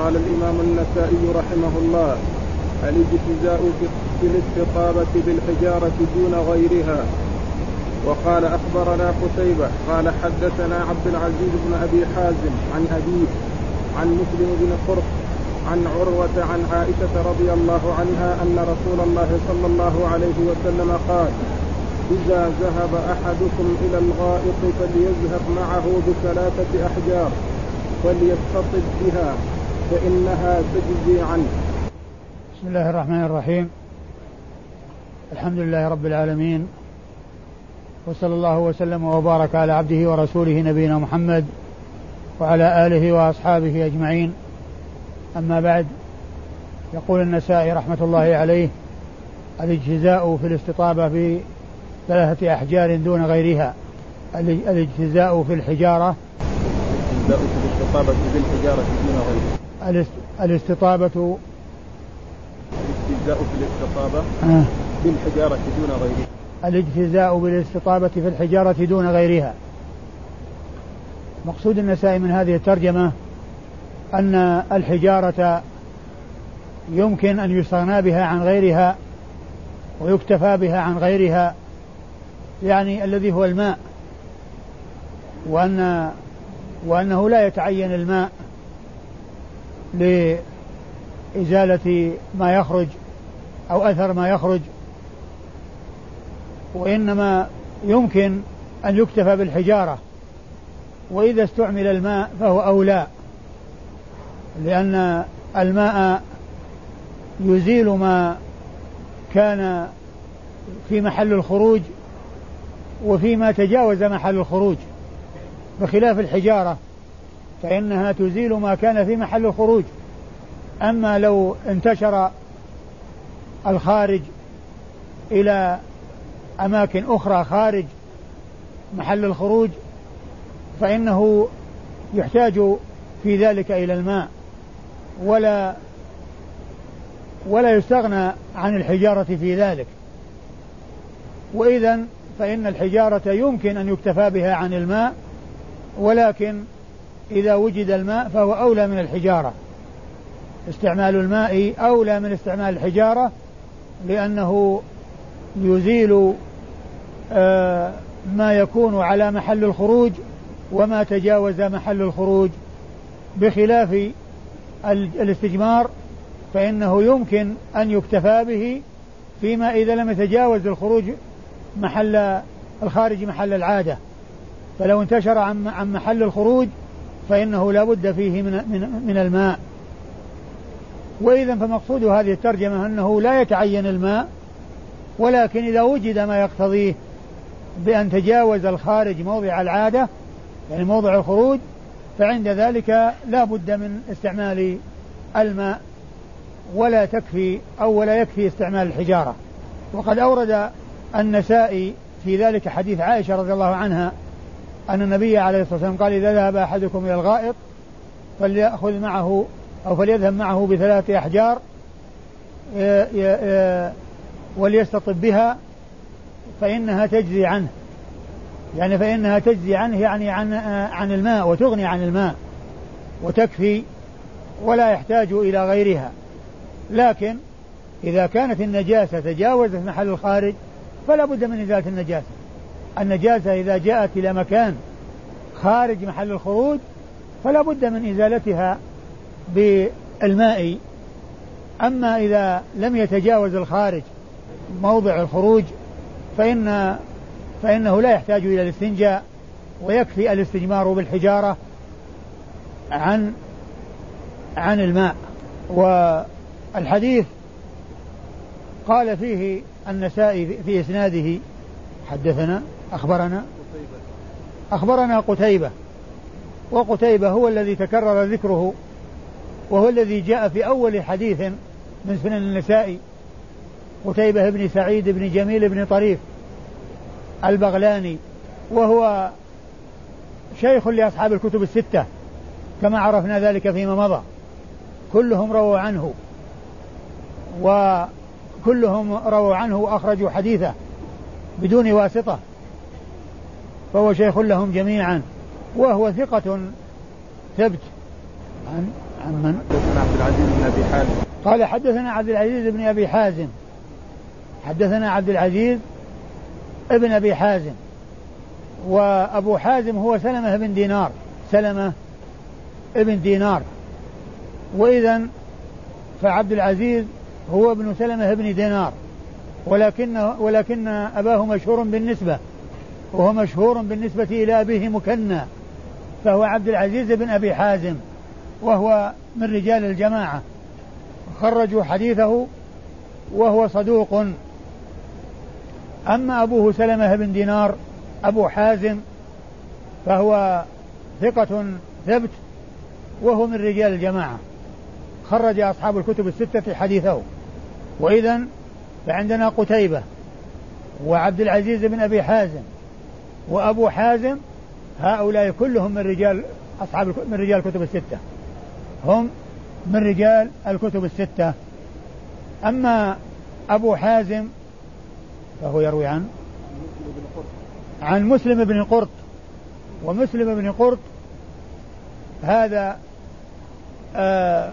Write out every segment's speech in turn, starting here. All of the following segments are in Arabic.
قال الإمام النسائي رحمه الله الإجتزاء في الاستطابة بالحجارة دون غيرها. وقال أخبرنا قتيبة قال حدثنا عبد العزيز بن أبي حازم عن أبيه عن مسلم بن قرط عن عروة عن عائشة رضي الله عنها أن رسول الله صلى الله عليه وسلم قال إذا ذهب أحدكم إلى الغائط فليذهب معه بثلاثة أحجار فليستطب بها. فإنها تجزي عنه. بسم الله الرحمن الرحيم. الحمد لله رب العالمين. وصلى الله وسلم وبارك على عبده ورسوله نبينا محمد وعلى آله وأصحابه أجمعين. أما بعد يقول النسائي رحمة الله عليه الإجتزاء في الاستطابة بثلاثة أحجار دون غيرها. الإجتزاء في الحجارة الإجتزاء في الاستطابة بالحجارة دون غيرها. الاستطابة. الاجتزاء في الاستطابة. آه. بالحجارة دون غيرها. الاجتزاء بالاستطابة في الحجارة دون غيرها. مقصود النسائي من هذه الترجمة أن الحجارة يمكن أن يستغنى بها عن غيرها ويكتفى بها عن غيرها يعني الذي هو الماء وأن وأنه لا يتعين الماء. لإزالة ما يخرج أو أثر ما يخرج وإنما يمكن أن يكتفى بالحجارة وإذا استعمل الماء فهو أولى لأن الماء يزيل ما كان في محل الخروج وفيما تجاوز محل الخروج بخلاف الحجارة. فإنها تزيل ما كان في محل الخروج. أما لو انتشر الخارج إلى أماكن أخرى خارج محل الخروج فإنه يحتاج في ذلك إلى الماء ولا ولا يستغنى عن الحجارة في ذلك. وإذا فإن الحجارة يمكن أن يكتفى بها عن الماء ولكن إذا وجد الماء فهو أولى من الحجارة. استعمال الماء أولى من استعمال الحجارة لأنه يزيل آه، ما يكون على محل الخروج وما تجاوز محل الخروج. بخلاف الاستجمار فإنه يمكن أن يكتفى به فيما إذا لم يتجاوز الخروج محل الخارج محل العادة. فلو انتشر عن عن محل الخروج فإنه لا بد فيه من, من, من الماء. وإذا فمقصود هذه الترجمة أنه لا يتعين الماء ولكن إذا وجد ما يقتضيه بأن تجاوز الخارج موضع العادة يعني موضع الخروج فعند ذلك لا بد من استعمال الماء ولا تكفي أو ولا يكفي استعمال الحجارة. وقد أورد النسائي في ذلك حديث عائشة رضي الله عنها أن النبي عليه الصلاة والسلام قال إذا ذهب أحدكم إلى الغائط فليأخذ معه أو فليذهب معه بثلاثة أحجار وليستطب بها فإنها تجزي عنه. يعني فإنها تجزي عنه يعني عن عن الماء وتغني عن الماء وتكفي ولا يحتاج إلى غيرها. لكن إذا كانت النجاسة تجاوزت محل الخارج فلا بد من إزالة النجاسة. النجاسة إذا جاءت إلى مكان خارج محل الخروج فلا بد من إزالتها بالماء. أما إذا لم يتجاوز الخارج موضع الخروج فإن فإنه لا يحتاج إلى الاستنجاء ويكفي الاستجمار بالحجارة عن عن الماء. والحديث قال فيه النسائي في إسناده حدثنا أخبرنا؟ أخبرنا قتيبة. وقتيبة هو الذي تكرر ذكره وهو الذي جاء في أول حديث من سنن النسائي. قتيبة بن سعيد بن جميل بن طريف البغلاني وهو شيخ لأصحاب الكتب الستة كما عرفنا ذلك فيما مضى. كلهم رووا عنه وكلهم رووا عنه وأخرجوا حديثه بدون واسطة. فهو شيخ لهم جميعا. وهو ثقة ثبت. عن عن من؟ حدثنا عبد العزيز بن أبي حازم. قال حدثنا عبد العزيز بن أبي حازم. حدثنا عبد العزيز ابن أبي حازم. وأبو حازم هو سلمة بن دينار. سلمة ابن دينار. واذا فعبد العزيز هو ابن سلمة بن دينار. ولكن ولكن أباه مشهور بالنسبة. وهو مشهور بالنسبة إلى أبيه مكنى فهو عبد العزيز بن أبي حازم وهو من رجال الجماعة. خرجوا حديثه وهو صدوق. أما أبوه سلمة بن دينار أبو حازم فهو ثقة ثبت وهو من رجال الجماعة. خرج أصحاب الكتب الستة حديثه. وإذا فعندنا قتيبة وعبد العزيز بن أبي حازم. وأبو حازم هؤلاء كلهم من رجال أصحاب من رجال الكتب الستة. هم من رجال الكتب الستة. أما أبو حازم فهو يروي عن عن مسلم بن قرط. ومسلم بن قرط هذا آه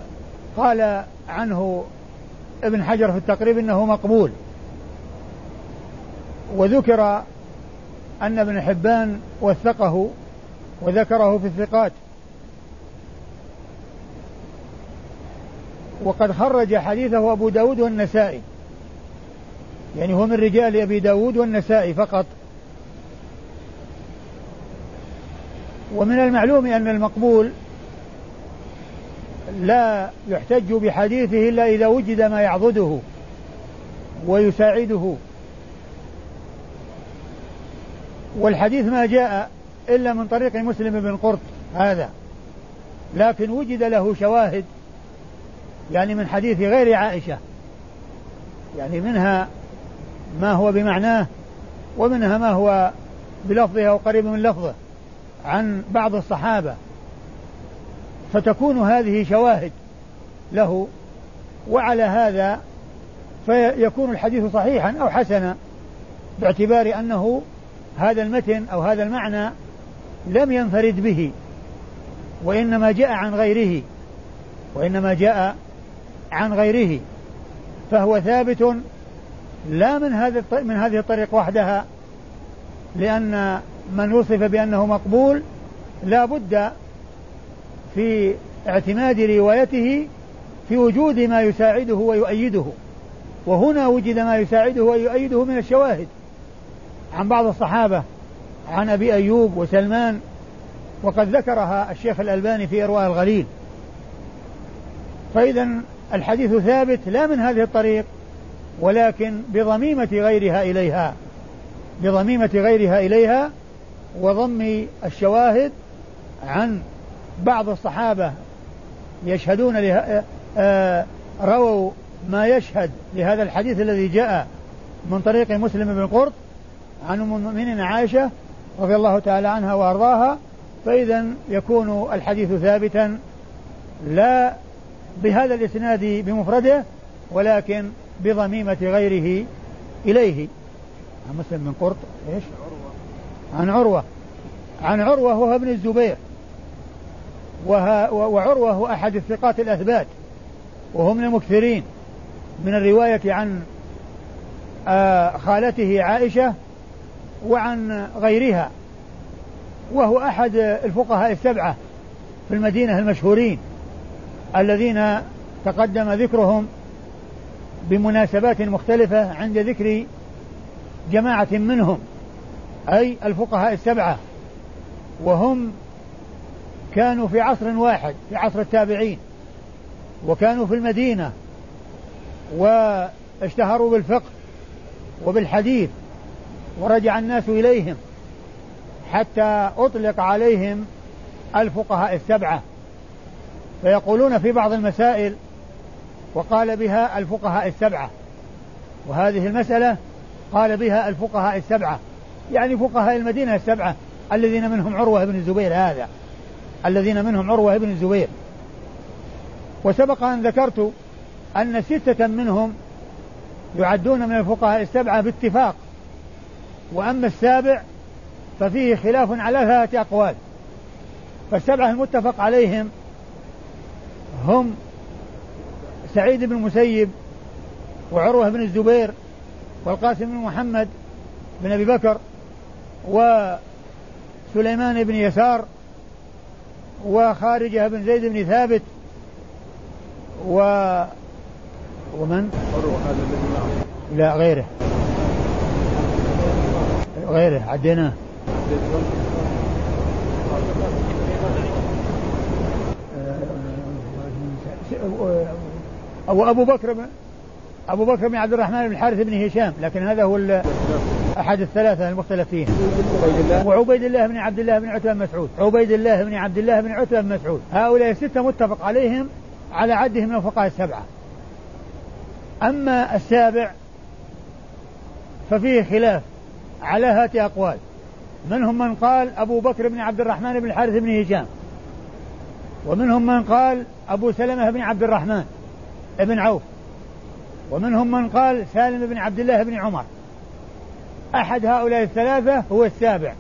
قال عنه ابن حجر في التقريب إنه مقبول. وذكر أن ابن حبان وثقه وذكره في الثقات. وقد خرج حديثه أبو داود والنسائي. يعني هو من رجال أبي داود والنسائي فقط. ومن المعلوم أن المقبول لا يحتج بحديثه إلا إذا وجد ما يعضده ويساعده. والحديث ما جاء إلا من طريق مسلم بن قرط هذا. لكن وجد له شواهد يعني من حديث غير عائشة. يعني منها ما هو بمعناه ومنها ما هو بلفظه أو قريب من لفظه عن بعض الصحابة. فتكون هذه شواهد له وعلى هذا فيكون الحديث صحيحا أو حسنا باعتبار أنه هذا المتن أو هذا المعنى لم ينفرد به وإنما جاء عن غيره وإنما جاء عن غيره فهو ثابت لا من هذا من هذه الطريق وحدها لأن من وصف بأنه مقبول لا بد في اعتماد روايته في وجود ما يساعده ويؤيده وهنا وجد ما يساعده ويؤيده من الشواهد. عن بعض الصحابة عن أبي أيوب وسلمان وقد ذكرها الشيخ الألباني في إرواء الغليل. فإذا الحديث ثابت لا من هذه الطريق ولكن بضميمة غيرها إليها. بضميمة غيرها إليها وضم الشواهد عن بعض الصحابة يشهدون له آه، رووا ما يشهد لهذا الحديث الذي جاء من طريق مسلم بن قرط عن أم المؤمنين عائشة رضي الله تعالى عنها وأرضاها فإذا يكون الحديث ثابتا لا بهذا الإسناد بمفرده ولكن بضميمة غيره إليه. عن مسلم بن قرط إيش؟ عن عروة. عن عروة وهو ابن الزبير. وعروة هو أحد الثقات الأثبات وهو من المكثرين. من الرواية عن آه، خالته عائشة وعن غيرها وهو أحد الفقهاء السبعة في المدينة المشهورين الذين تقدم ذكرهم بمناسبات مختلفة عند ذكر جماعة منهم أي الفقهاء السبعة وهم كانوا في عصر واحد في عصر التابعين وكانوا في المدينة واشتهروا بالفقه وبالحديث ورجع الناس إليهم حتى أطلق عليهم الفقهاء السبعة. فيقولون في بعض المسائل وقال بها الفقهاء السبعة. وهذه المسألة قال بها الفقهاء السبعة. يعني فقهاء المدينة السبعة الذين منهم عروة بن الزبير هذا. الذين منهم عروة بن الزبير. وسبق أن ذكرت أن ستة منهم يعدون من الفقهاء السبعة باتفاق. وأما السابع ففيه خلاف على ثلاثة أقوال. فالسبعة المتفق عليهم هم سعيد بن المسيب وعروة بن الزبير والقاسم بن محمد بن أبي بكر وسليمان بن يسار وخارجة بن زيد بن ثابت و ومن؟ هذا الذي لا غيره. غيره عديناه. أو أبو بكر أبو بكر بن عبد الرحمن بن الحارث بن هشام لكن هذا هو أحد الثلاثة المختلف فيهم وعبيد الله بن عبد الله بن عتبة بن مسعود. عبيد الله بن عبد الله بن عتبة بن مسعود. هؤلاء الستة متفق عليهم على عدهم من الفقهاء السبعة. أما السابع ففيه خلاف. على هات أقوال. منهم من قال أبو بكر بن عبد الرحمن بن الحارث بن هشام. ومنهم من قال أبو سلمة بن عبد الرحمن بن عوف. ومنهم من قال سالم بن عبد الله بن عمر. أحد هؤلاء الثلاثة هو السابع.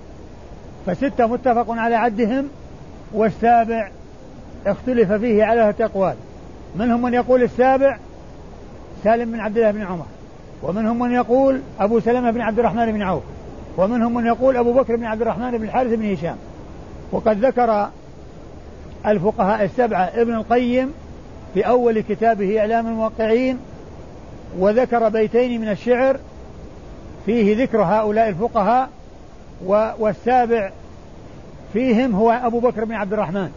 فستة متفق على عدهم والسابع اختلف فيه على أقوال. منهم من يقول السابع سالم بن عبد الله بن عمر. ومنهم من يقول أبو سلمة بن عبد الرحمن بن عوف ومنهم من يقول أبو بكر بن عبد الرحمن بن الحارث بن هشام. وقد ذكر الفقهاء السبعة ابن القيم في أول كتابه إعلام الموقعين وذكر بيتين من الشعر فيه ذكر هؤلاء الفقهاء والسابع فيهم هو أبو بكر بن عبد الرحمن.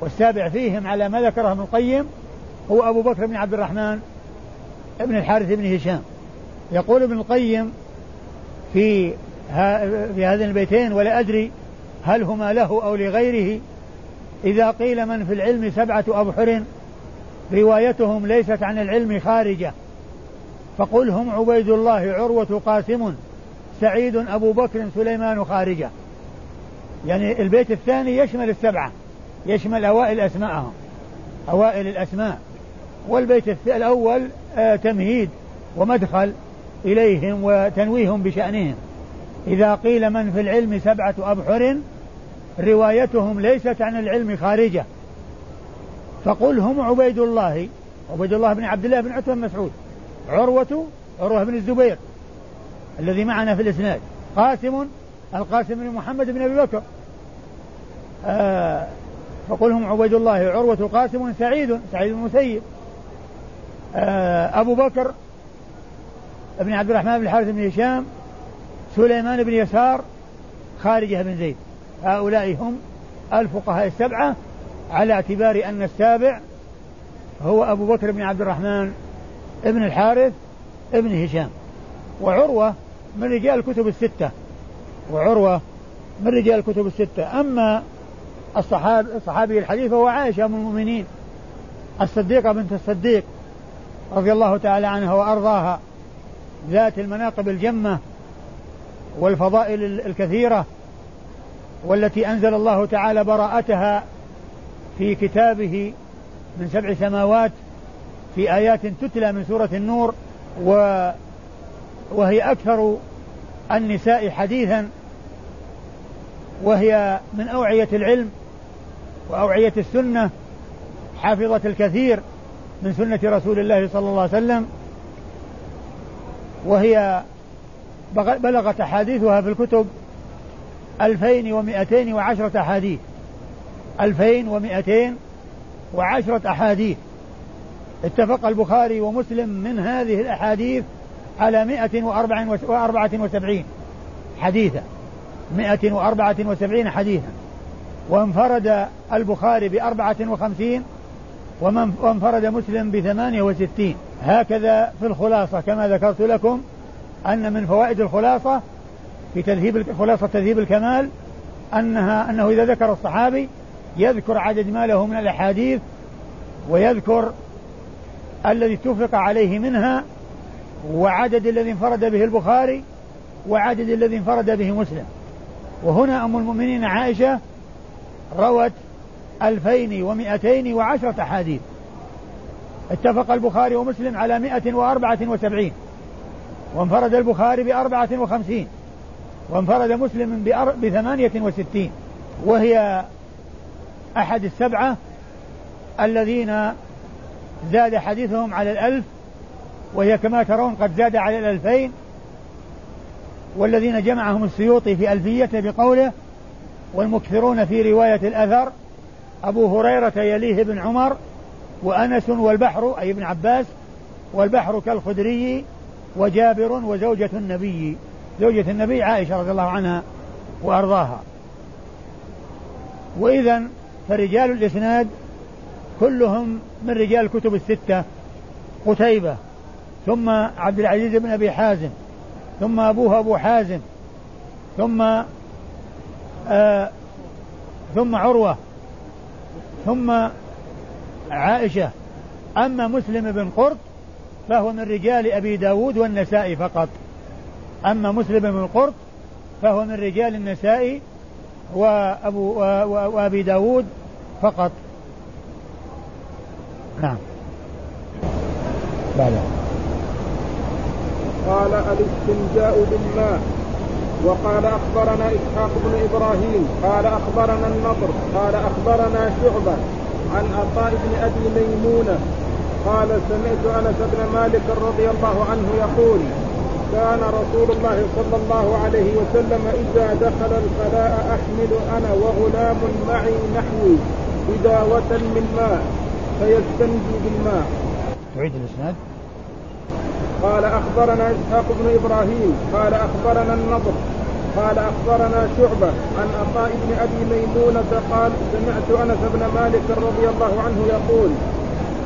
والسابع فيهم على ما ذكره ابن القيم هو أبو بكر بن عبد الرحمن. ابن الحارث بن هشام. يقول ابن القيم في في هذين البيتين ولا أدري هل هما له أو لغيره إذا قيل من في العلم سبعة أبحر روايتهم ليست عن العلم خارجة. فقل هم عبيد الله عروة قاسم سعيد أبو بكر سليمان خارجة. يعني البيت الثاني يشمل السبعة يشمل أوائل أسماءهم أوائل الأسماء. والبيت الأول تمهيد ومدخل إليهم وتنويهم بشأنهم. إذا قيل من في العلم سبعة أبحر روايتهم ليست عن العلم خارجة. فقل هم عبيد الله عبيد الله بن عبد الله بن عتبة بن مسعود عروة عروة بن الزبير الذي معنا في الإسناد. قاسم القاسم بن محمد بن أبي بكر. آه فقل هم عبيد الله عروة قاسم سعيد سعيد المسيب. آه أبو بكر بن عبد الرحمن بن الحارث بن هشام سليمان بن يسار خارجة بن زيد. هؤلاء هم الفقهاء السبعة على اعتبار أن السابع هو أبو بكر بن عبد الرحمن ابن الحارث ابن هشام. وعروة من رجال الكتب الستة. وعروة من رجال الكتب الستة. أما الصحاب الصحابي الحديث هو عائشة أم المؤمنين الصديقة بنت الصديق. رضي الله تعالى عنها وأرضاها ذات المناقب الجمة والفضائل الكثيرة والتي أنزل الله تعالى براءتها في كتابه من سبع سماوات في آيات تتلى من سورة النور و وهي أكثر النساء حديثا وهي من أوعية العلم وأوعية السنة حافظة الكثير من سنة رسول الله صلى الله عليه وسلم وهي بلغت أحاديثها في الكتب ألفين ومائتين وعشرة أحاديث. ألفين ومائتين وعشرة أحاديث. اتفق البخاري ومسلم من هذه الأحاديث على مائة وأربعة وسبعين حديثا. مائة وأربعة وسبعين حديثا. وانفرد البخاري بأربعة وخمسين وانفرد مسلم بثمانية وستين. هكذا في الخلاصة كما ذكرت لكم أن من فوائد الخلاصة في تذهيب خلاصة تذهيب الكمال أنها أنه إذا ذكر الصحابي يذكر عدد ما له من الأحاديث ويذكر الذي اتفق عليه منها وعدد الذي انفرد به البخاري وعدد الذي انفرد به مسلم. وهنا أم المؤمنين عائشة روت ألفين ومائتين وعشرة أحاديث. اتفق البخاري ومسلم على مائة وأربعة وسبعين. وانفرد البخاري بأربعة وخمسين. وانفرد مسلم بثمانية وستين. وهي أحد السبعة الذين زاد حديثهم على الألف وهي كما ترون قد زاد على الألفين. والذين جمعهم السيوطي في ألفية بقوله والمكثرون في رواية الأثر. أبو هريرة يليه ابن عمر وأنس والبحر أي ابن عباس والبحر كالخدري وجابر وزوجة النبي. زوجة النبي عائشة رضي الله عنها وأرضاها. وإذا فرجال الإسناد كلهم من رجال الكتب الستة قتيبة ثم عبد العزيز بن أبي حازم ثم أبوه أبو حازم ثم آه ثم عروة ثم عائشة أما مسلم بن قرط فهو من رجال أبي داود والنسائي فقط. أما مسلم بن قرط فهو من رجال النسائي وأبو وأبي داود فقط. نعم. قال الاستنجاء بالماء. وقال أخبرنا إسحاق بن إبراهيم قال أخبرنا النضر قال أخبرنا شعبة عن عطاء بن أبي ميمونة قال سمعت أنس بن مالك رضي الله عنه يقول كان رسول الله صلى الله عليه وسلم إذا دخل الخلاء أحمل أنا وغلام معي نحوي بداوة من ماء فيستنجي بالماء. تعيد الإسناد؟ قال أخبرنا إسحاق بن إبراهيم قال أخبرنا النضر قال أخبرنا شعبة عن عطاء بن أبي ميمونة قال سمعت أنس بن مالك رضي الله عنه يقول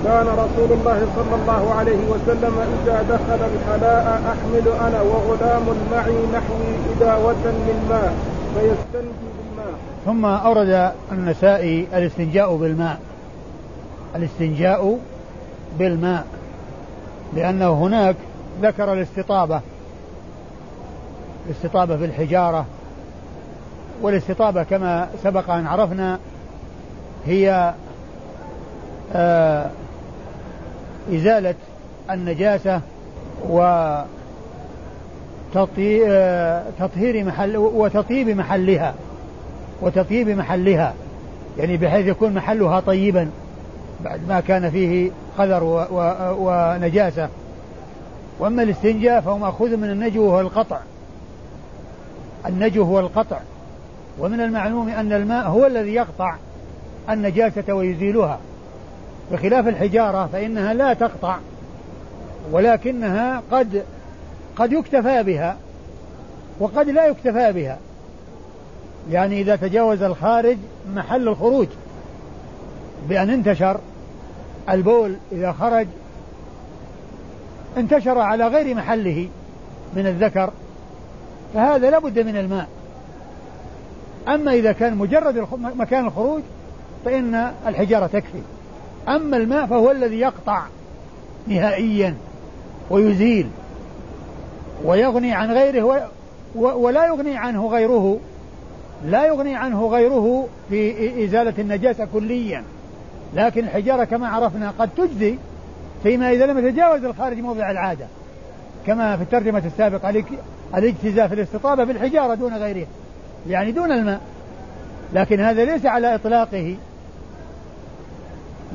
كان رسول الله صلى الله عليه وسلم إذا دخل الخلاء أحمل أنا وغلام معي نحوي إداوة من ماء فيستنجي بالماء. ثم أورد النسائي الاستنجاء بالماء. الاستنجاء بالماء لأنه هناك ذكر الاستطابة. الاستطابة بالحجارة والاستطابة كما سبق أن عرفنا هي آه إزالة النجاسة و آه، تطهير محل وتطيب محلها. وتطيب محلها. يعني بحيث يكون محلها طيبا. بعد ما كان فيه قذر ونجاسة. وأما الاستنجاء فهو مأخوذ من النجو وهو القطع. النجو هو القطع. ومن المعلوم أن الماء هو الذي يقطع النجاسة ويزيلها. بخلاف الحجارة فإنها لا تقطع ولكنها قد قد يكتفى بها وقد لا يكتفى بها. يعني إذا تجاوز الخارج محل الخروج بأن انتشر البول إذا خرج انتشر على غير محله من الذكر فهذا لابد من الماء. أما إذا كان مجرد مكان الخروج فإن الحجارة تكفي. أما الماء فهو الذي يقطع نهائيا ويزيل ويغني عن غيره ولا يغني عنه غيره لا يغني عنه غيره في إزالة النجاسة كليا. لكن الحجارة كما عرفنا قد تجزي فيما إذا لم يتجاوز الخارج موضع العادة. كما في الترجمة السابقة الاجتزاء في الاستطابة بالحجارة دون غيرها. يعني دون الماء. لكن هذا ليس على إطلاقه.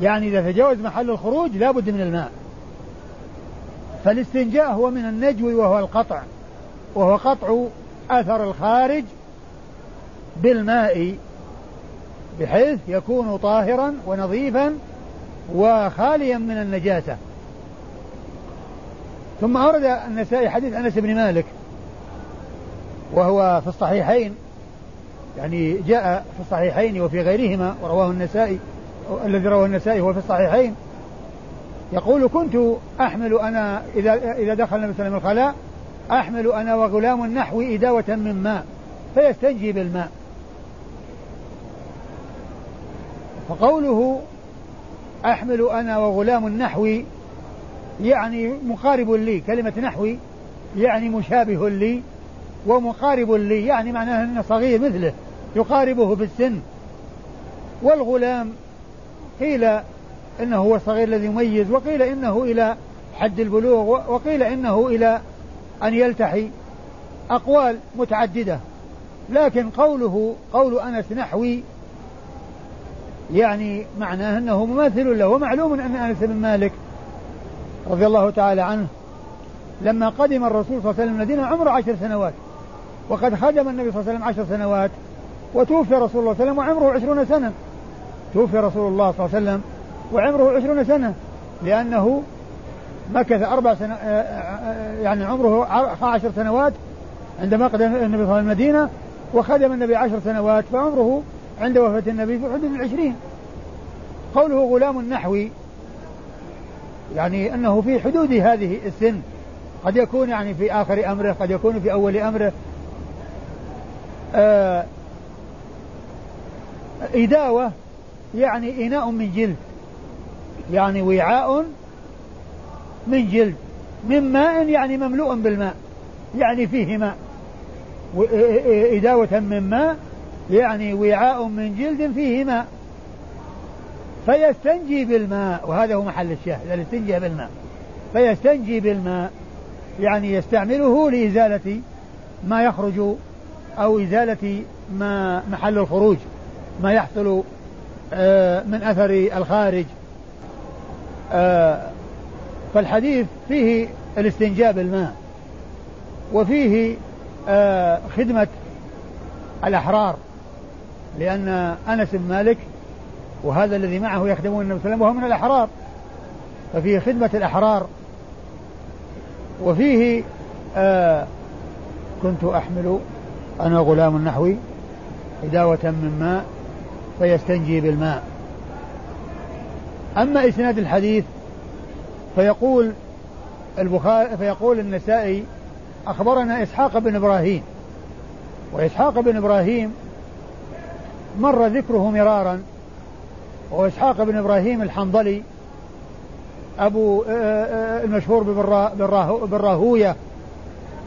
يعني إذا تجاوز محل الخروج لا بد من الماء. فالاستنجاء هو من النجو وهو القطع. وهو قطع أثر الخارج بالماء بحيث يكون طاهرا ونظيفا وخاليا من النجاسة. ثم أورد النسائي حديث أنس بن مالك وهو في الصحيحين يعني جاء في الصحيحين وفي غيرهما ورواه النسائي الذي رواه النسائي هو في الصحيحين يقول كنت أحمل أنا إذا إذا دخل النبي صلى الله عليه وسلم الخلاء أحمل أنا وغلام نحوي إداوة من ماء فيستنجي بالماء. فقوله أحمل أنا وغلام نحوي يعني مقارب لي كلمة نحوي يعني مشابه لي ومقارب لي يعني معناه أنه صغير مثله يقاربه في السن. والغلام قيل إنه هو الصغير الذي يميز وقيل إنه إلى حد البلوغ وقيل إنه إلى أن يلتحي. أقوال متعددة لكن قوله قول أنس نحوي يعني معناه أنه مماثل له ومعلوم أن أنس بن مالك رضي الله تعالى عنه لما قدم الرسول صلى الله عليه وسلم المدينة عمره عشر سنوات وقد خدم النبي صلى الله عليه وسلم عشر سنوات وتوفي رسول الله صلى الله عليه وسلم وعمره عشرون سنة. توفي رسول الله صلى الله عليه وسلم وعمره عشرون سنة لأنه مكث أربع سنة آه، آه، آه، يعني عمره عشر سنوات عندما قدم النبي صلى الله عليه وسلم المدينة وخدم النبي عشر سنوات فعمره عند وفاة النبي في حدود العشرين قوله غلام نحوي يعني أنه في حدود هذه السن قد يكون يعني في آخر أمره قد يكون في أول أمره. آه إداوة يعني إناء من جلد يعني وعاء من جلد من ماء يعني مملوء بالماء يعني فيه ماء. إداوة من ماء يعني وعاء من جلد فيه ماء فيستنجي بالماء وهذا هو محل الشاهد الاستنجاء بالماء فيستنجي بالماء يعني يستعمله لإزالة ما يخرج أو إزالة ما محل الخروج ما يحصل آه، من أثر الخارج آه، فالحديث فيه الاستنجاء بالماء وفيه آه، خدمة الأحرار. لأن أنس بن مالك وهذا الذي معه يخدمون النبي صلى الله عليه وسلم وهو من الأحرار ففيه خدمة الأحرار. وفيه آه كنت أحمل أنا غلام نحوي إداوة من ماء فيستنجي بالماء. أما إسناد الحديث فيقول البخاري فيقول النسائي أخبرنا إسحاق بن إبراهيم وإسحاق بن إبراهيم مر ذكره مرارا وإسحاق بن إبراهيم الحنظلي أبو آه، آه، المشهور بالراهوية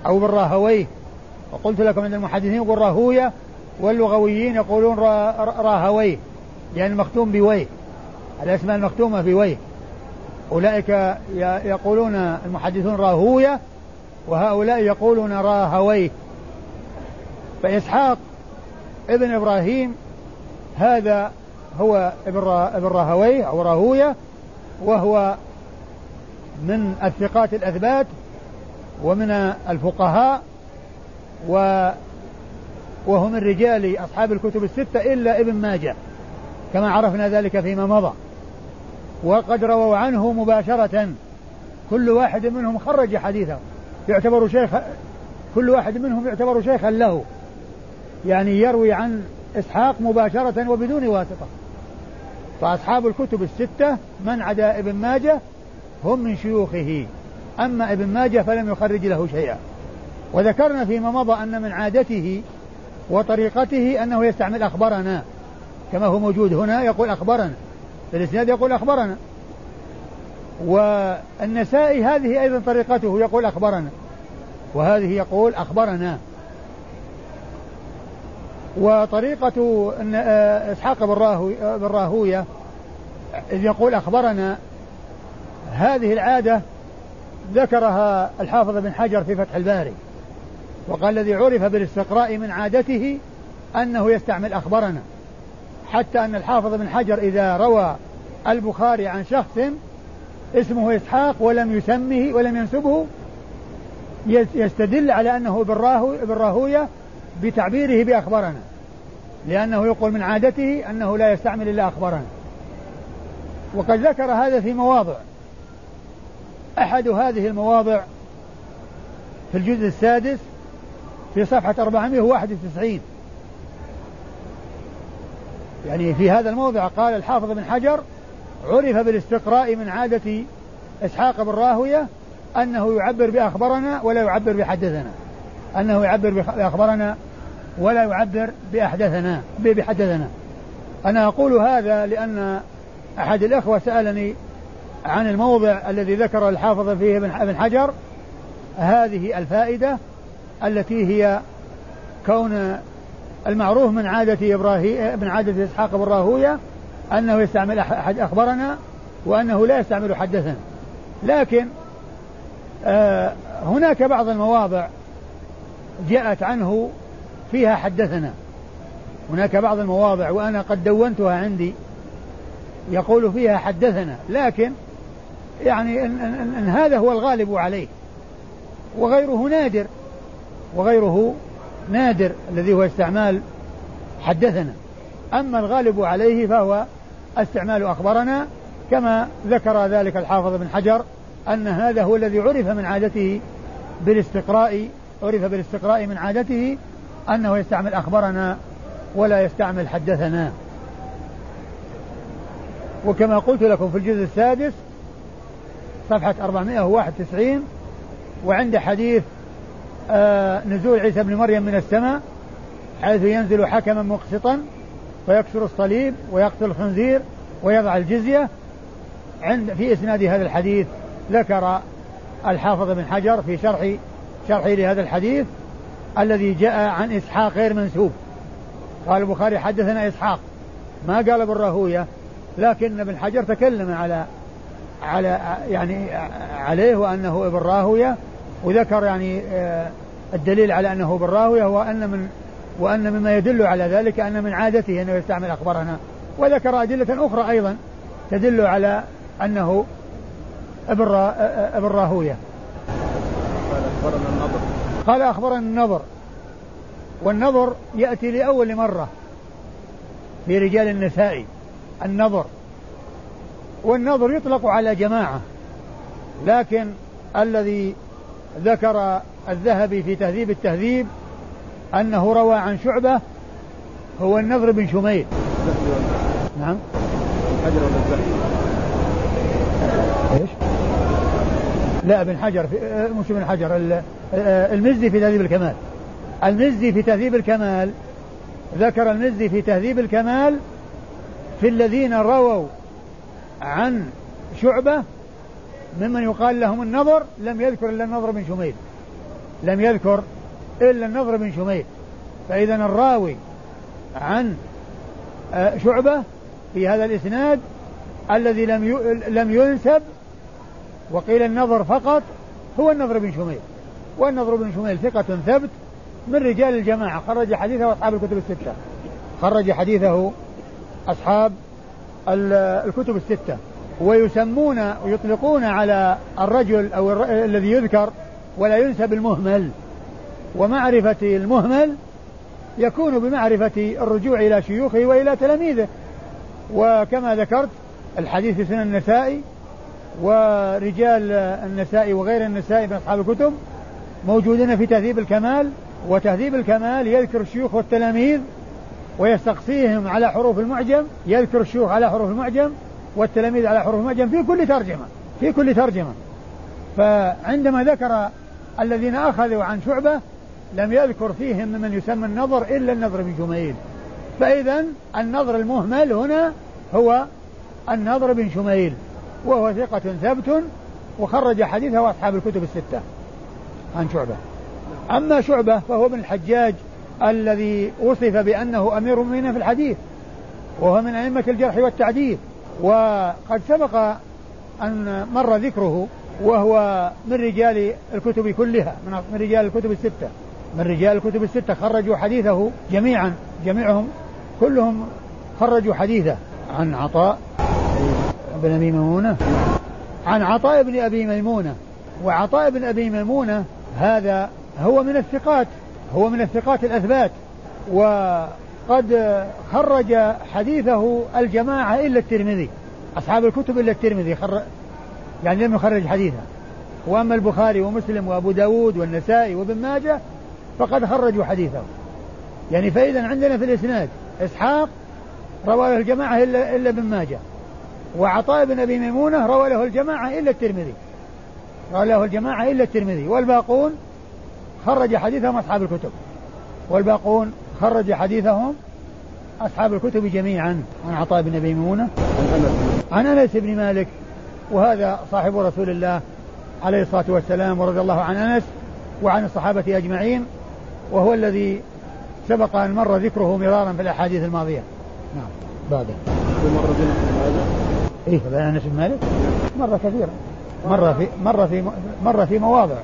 أو بالراهويه. وقلت لكم أن المحدثين يقول راهوية واللغويين يقولون راهويه يعني المختوم بويه. الأسماء المختومة بويه. أولئك يقولون المحدثون راهوية وهؤلاء يقولون راهويه. فإسحاق ابن إبراهيم هذا هو ابن راهويه أو راهوية وهو من الثقات الأثبات ومن الفقهاء و وهو من رجال أصحاب الكتب الستة إلا ابن ماجه كما عرفنا ذلك فيما مضى. وقد رووا عنه مباشرة كل واحد منهم خرج حديثه يعتبر شيخ كل واحد منهم يعتبر شيخا له. يعني يروي عن إسحاق مباشرة وبدون واسطة. فأصحاب الكتب الستة من عدا ابن ماجه هم من شيوخه. أما ابن ماجه فلم يخرج له شيئا. وذكرنا فيما مضى أن من عادته وطريقته أنه يستعمل أخبرنا. كما هو موجود هنا يقول أخبرنا. في الإسناد يقول أخبرنا. والنسائي هذه أيضا طريقته يقول أخبرنا. وهذه يقول أخبرنا. وطريقة آه، إسحاق بن راهوية إذ يقول أخبرنا هذه العادة ذكرها الحافظ بن حجر في فتح الباري وقال الذي عرف بالاستقراء من عادته أنه يستعمل أخبرنا حتى أن الحافظ بن حجر إذا روى البخاري عن شخص اسمه إسحاق ولم يسمه ولم ينسبه يستدل على أنه بالراهوية بتعبيره بأخبرنا. لأنه يقول من عادته أنه لا يستعمل إلا أخبرنا وقد ذكر هذا في مواضع. أحد هذه المواضع في الجزء السادس في صفحة 491 يعني في هذا الموضع قال الحافظ بن حجر عرف بالاستقراء من عادة إسحاق بن راهوية أنه يعبر بأخبرنا ولا يعبر بحدثنا. أنه يعبر بأخبرنا ولا يعبر بأحدثنا بحدثنا. أنا أقول هذا لأن أحد الإخوة سألني عن الموضع الذي ذكر الحافظ فيه ابن حجر هذه الفائدة التي هي كون المعروف من عادة إبراهيم من عادة إسحاق بن راهوية أنه يستعمل أحد أخبرنا وأنه لا يستعمل حدثنا لكن آه هناك بعض المواضع جاءت عنه فيها حدثنا. هناك بعض المواضع وأنا قد دونتها عندي. يقول فيها حدثنا لكن يعني إن, إن, إن هذا هو الغالب عليه. وغيره نادر. وغيره نادر الذي هو استعمال حدثنا. أما الغالب عليه فهو استعمال أخبرنا كما ذكر ذلك الحافظ بن حجر أن هذا هو الذي عرف من عادته بالاستقراء عرف بالاستقراء من عادته أنه يستعمل أخبرنا ولا يستعمل حدثنا. وكما قلت لكم في الجزء السادس صفحة 491 وعند حديث آه نزول عيسى بن مريم من السماء حيث ينزل حكما مقسطا فيكسر الصليب ويقتل الخنزير ويضع الجزية. عند في إسناد هذا الحديث ذكر الحافظ بن حجر في شرح شرحه لهذا الحديث. الذي جاء عن إسحاق غير منسوب. قال البخاري حدثنا إسحاق. ما قال بالراهوية لكن ابن حجر تكلم على على يعني عليه وأنه ابن راهوية وذكر يعني آه، الدليل على أنه ابن راهوية وأن من وأن مما يدل على ذلك أن من عادته أنه يستعمل أخبارنا. وذكر أدلة أخرى أيضا تدل على أنه ابن ابن راهوية قال أخبرنا النضر قال أخبرنا النضر والنظر يأتي لأول مرة في رجال النساء النظر. والنظر يطلق على جماعة لكن الذي ذكر الذهبي في تهذيب التهذيب أنه روى عن شعبة هو النضر بن شميل نعم. حجر إيش؟ لا ابن حجر في مش ابن حجر المزي في تهذيب الكمال. المزي في تهذيب الكمال. ذكر المزي في تهذيب الكمال في الذين رووا عن شعبة ممن يقال لهم النظر لم يذكر إلا النظر بن شميل. لم يذكر إلا النظر بن شميل. فإذا الراوي عن آه، شعبة في هذا الإسناد الذي لم لم ينسب وقيل النظر فقط هو النظر بن شميل. والنظر بن شميل ثقة ثبت من رجال الجماعة خرج حديثه أصحاب الكتب الستة. خرج حديثه أصحاب الكتب الستة. ويسمون ويطلقون على الرجل أو. الذي يذكر ولا ينسب المهمل ومعرفة المهمل يكون بمعرفة الرجوع إلى شيوخه وإلى تلاميذه. وكما ذكرت الحديث في سنن النسائي ورجال النسائي وغير النسائي من أصحاب الكتب موجودين في تهذيب الكمال وتهذيب الكمال يذكر الشيوخ والتلاميذ ويستقصيهم على حروف المعجم يذكر الشيوخ على حروف المعجم والتلاميذ على حروف المعجم في كل ترجمة في كل ترجمة. فعندما ذكر الذين أخذوا عن شعبة لم يذكر فيهم من يسمى النظر إلا النظر بن جميل. فإذا النظر المهمل هنا هو النظر بن شميل وهو ثقة ثبت وخرج حديثه أصحاب الكتب الستة. عن شعبة. أما شعبة فهو ابن الحجاج الذي وصف بأنه أمير المؤمنين في الحديث وهو من أئمة الجرح والتعديل. وقد سبق أن مر ذكره وهو من رجال الكتب كلها من رجال الكتب الستة. من رجال الكتب الستة خرجوا حديثه جميعا جميعهم كلهم خرجوا حديثه عن عطاء بن أبي ميمونة عن عطاء بن أبي ميمونة. وعطاء بن أبي ميمونة هذا هو من الثقات هو من الثقات الأثبات. وقد خرج حديثه الجماعة إلا الترمذي أصحاب الكتب إلا الترمذي خر... يعني لم يخرج حديثه. وأما البخاري ومسلم وأبو داود والنسائي وابن ماجه فقد خرجوا حديثه. يعني فإذا عندنا في الإسناد إسحاق روى له الجماعة إلا إلا ابن ماجه وعطاء بن أبي ميمونة روى له الجماعة إلا الترمذي. روى له الجماعة إلا الترمذي. والباقون خرج حديثهم أصحاب الكتب. والباقون خرج حديثهم أصحاب الكتب جميعا. عن عطاء بن أبي ميمونة. عن أنس بن مالك. وهذا صاحب رسول الله عليه الصلاة والسلام ورضي الله عن أنس وعن الصحابة أجمعين. وهو الذي سبق أن مر ذكره مرارا في الأحاديث الماضية. نعم. بعده. مر بنا إيه بين أنس بن مالك. مرة كثيرة. مرة في مرة في مرة في مواضع.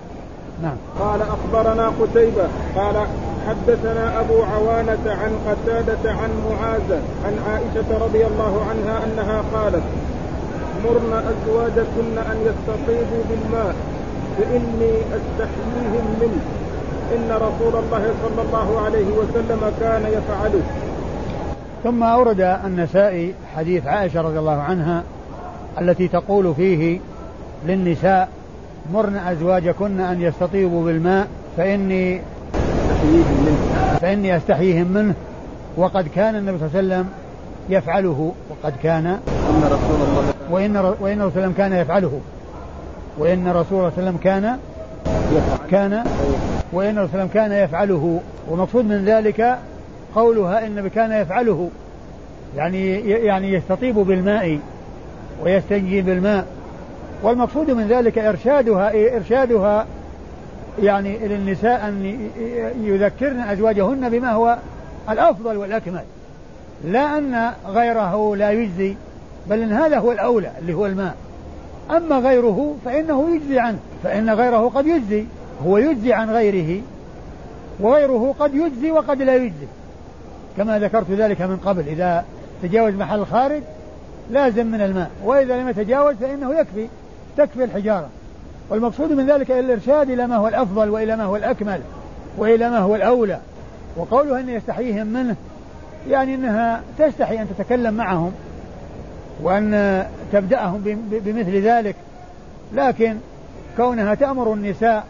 نعم. قال أخبرنا قتيبة قال حدثنا أبو عوانة عن قتادة عن معاذ عن عائشة رضي الله عنها أنها قالت مرن أزواجكن أن يستطيبوا بالماء فإني أستحييهم منه. إن رسول الله صلى الله عليه وسلم كان يفعله. ثم أورد النسائي حديث عائشة رضي الله عنها التي تقول فيه للنساء مرن أزواجكن أن يستطيبوا بالماء فإني أستحييهم منه فإني أستحييهم منه. وقد كان النبي صلى الله عليه وسلم يفعله وقد كان. إن رسول الله وإن وإن رسول الله كان يفعله. وإن رسول الله صلى الله عليه وسلم كان كان وإن رسول الله كان يفعله. ومقصود من ذلك قولها إن كان يفعله. يعني يعني يستطيب بالماء ويستنجي بالماء. والمقصود من ذلك إرشادها إرشادها يعني للنساء أن يذكرن أزواجهن بما هو الأفضل والأكمل. لا أن غيره لا يجزي بل إن هذا هو الأولى اللي هو الماء. أما غيره فإنه يجزي عنه فإن غيره قد يجزي هو يجزي عن غيره وغيره قد يجزي وقد لا يجزي. كما ذكرت ذلك من قبل إذا تجاوز محل الخارج لازم من الماء وإذا لم يتجاوز فإنه يكفي. تكفي الحجارة. والمقصود من ذلك الإرشاد إلى ما هو الأفضل وإلى ما هو الأكمل وإلى ما هو الأولى. وقوله أن يستحييهم منه يعني أنها تستحي أن تتكلم معهم وأن تبدأهم بمثل ذلك. لكن كونها تأمر النساء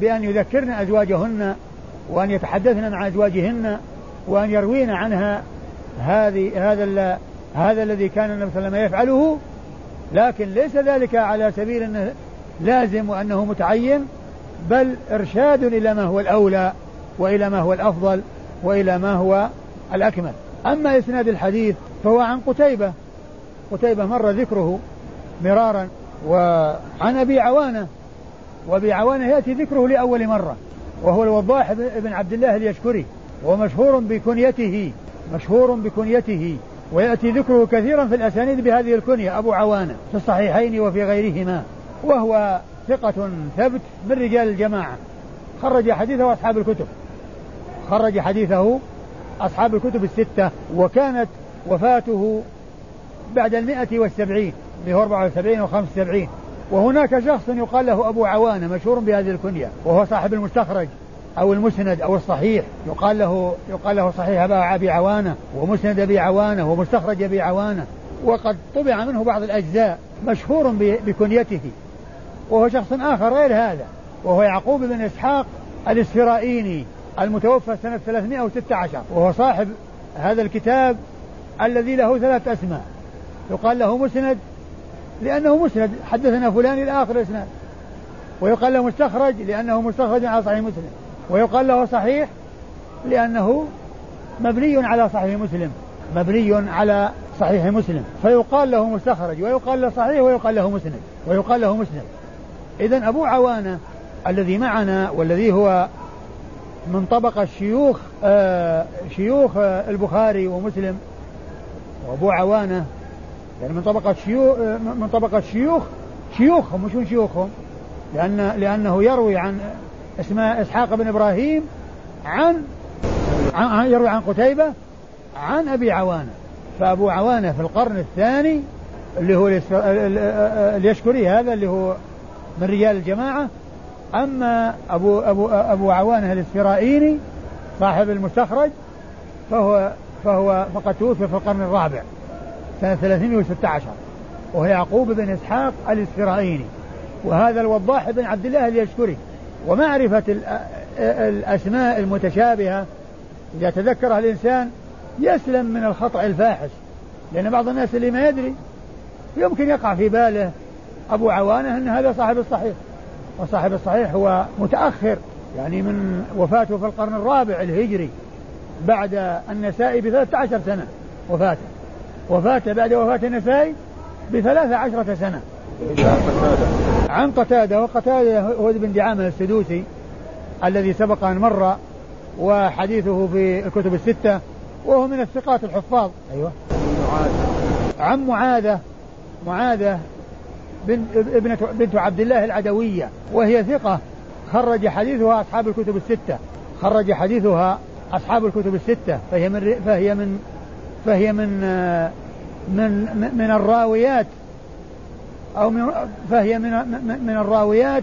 بأن يذكرن أزواجهن وأن يتحدثن مع أزواجهن وأن يروين عنها هذه هذا هذا الذي كان النبي صلى الله عليه وسلم يفعله لكن ليس ذلك على سبيل أنه لازم وأنه متعين بل إرشاد إلى ما هو الأولى وإلى ما هو الأفضل وإلى ما هو الأكمل. أما إسناد الحديث فهو عن قتيبة قتيبة مر ذكره مرارا وعن أبي عوانة وأبي عوانة يأتي ذكره لأول مرة وهو الوضاح بن عبد الله اليشكري ومشهور بكنيته مشهور بكنيته ويأتي ذكره كثيرا في الأسانيد بهذه الكنية أبو عوانة في الصحيحين وفي غيرهما وهو ثقة ثبت من رجال الجماعة. خرج حديثه أصحاب الكتب. خرج حديثه أصحاب الكتب الستة وكانت وفاته بعد المئة والسبعين اللي هو 74 و 75 وهناك شخص يقال له أبو عوانة مشهور بهذه الكنية وهو صاحب المستخرج. أو المسند أو الصحيح. يقال له يقال له صحيح أبي عوانة ومسند أبي عوانة ومستخرج أبي عوانة. وقد طبع منه بعض الأجزاء مشهور بكنيته. وهو شخص آخر غير هذا وهو يعقوب بن إسحاق الإسفرائيني المتوفى سنة 316 وهو صاحب هذا الكتاب الذي له ثلاث أسماء. يقال له مسند لأنه مسند. حدثنا فلان إلى آخر الإسناد ويقال له مستخرج لأنه مستخرج على صحيح مسلم. ويقال له صحيح لأنه مبني على صحيح مسلم مبني على صحيح مسلم. فيقال له مستخرج ويقال له صحيح ويقال له مسند ويقال له مسند. إذا أبو عوانة الذي معنا والذي هو من طبقة شيوخ آه شيوخ آه البخاري ومسلم وأبو عوانة يعني من طبقة شيوخ آه من طبقة شيوخ شيوخهم مش من شيوخهم لأن لأنه يروي عن اسمه إسحاق بن إبراهيم عن, يروي عن قتيبة عن أبي عوانة. فأبو عوانة في القرن الثاني اللي هو اليشكري هذا اللي هو من رجال الجماعة. أما أبو أبو أبو عوانة الإسفرائيني صاحب المستخرج فهو فهو فقد توفي في القرن الرابع سنة 316 وهو يعقوب بن إسحاق الإسفرائيني وهذا الوضاح بن عبد الله اليشكري. ومعرفة الأسماء المتشابهة. إذا تذكرها الإنسان يسلم من الخطأ الفاحش لأن بعض الناس اللي ما يدري يمكن يقع في باله أبو عوانة أن هذا صاحب الصحيح. وصاحب الصحيح هو متأخر يعني من وفاته في القرن الرابع الهجري بعد النسائي بثلاثة عشر سنة وفاته. وفاته بعد وفاة النسائي بثلاثة عشرة سنة. عن قتادة وقتادة هو ابن دعامة السدوسي الذي سبق أن مر وحديثه في الكتب الستة وهو من الثقات الحفاظ. أيوة. عن معاذة معاذة بنت, بنت عبد الله العدوية وهي ثقة. خرج حديثها أصحاب الكتب الستة. خرج حديثها أصحاب الكتب الستة. فهي من فهي من فهي من من من الراويات. أو من فهي من من الراويات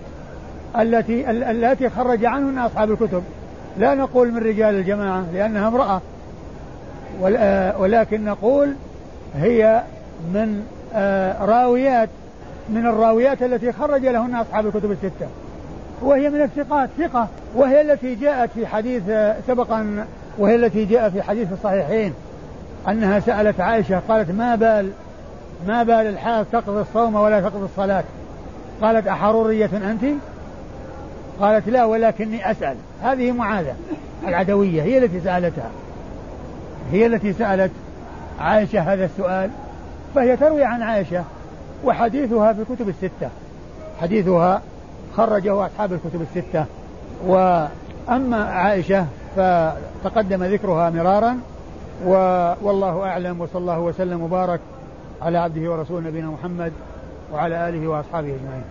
التي التي خرج عنهن أصحاب الكتب. لا نقول من رجال الجماعة لأنها امرأة. ولكن نقول هي من آه، راويات من الراويات التي خرج لهن أصحاب الكتب الستة. وهي من الثقات ثقة. وهي التي جاءت في حديث سبقا وهي التي جاء في حديث الصحيحين أنها سألت عائشة قالت ما بال ما بال الحال تقضي الصوم ولا تقضي الصلاة؟ قالت أحرورية أنت؟ قالت لا ولكني أسأل. هذه معاذة العدوية هي التي سألتها. هي التي سألت عائشة هذا السؤال فهي تروي عن عائشة وحديثها في الكتب الستة. حديثها خرجه أصحاب الكتب الستة. وأما عائشة فتقدم ذكرها مرارا والله أعلم وصلى الله وسلم وبارك على عبده ورسوله نبينا محمد وعلى آله وأصحابه أجمعين.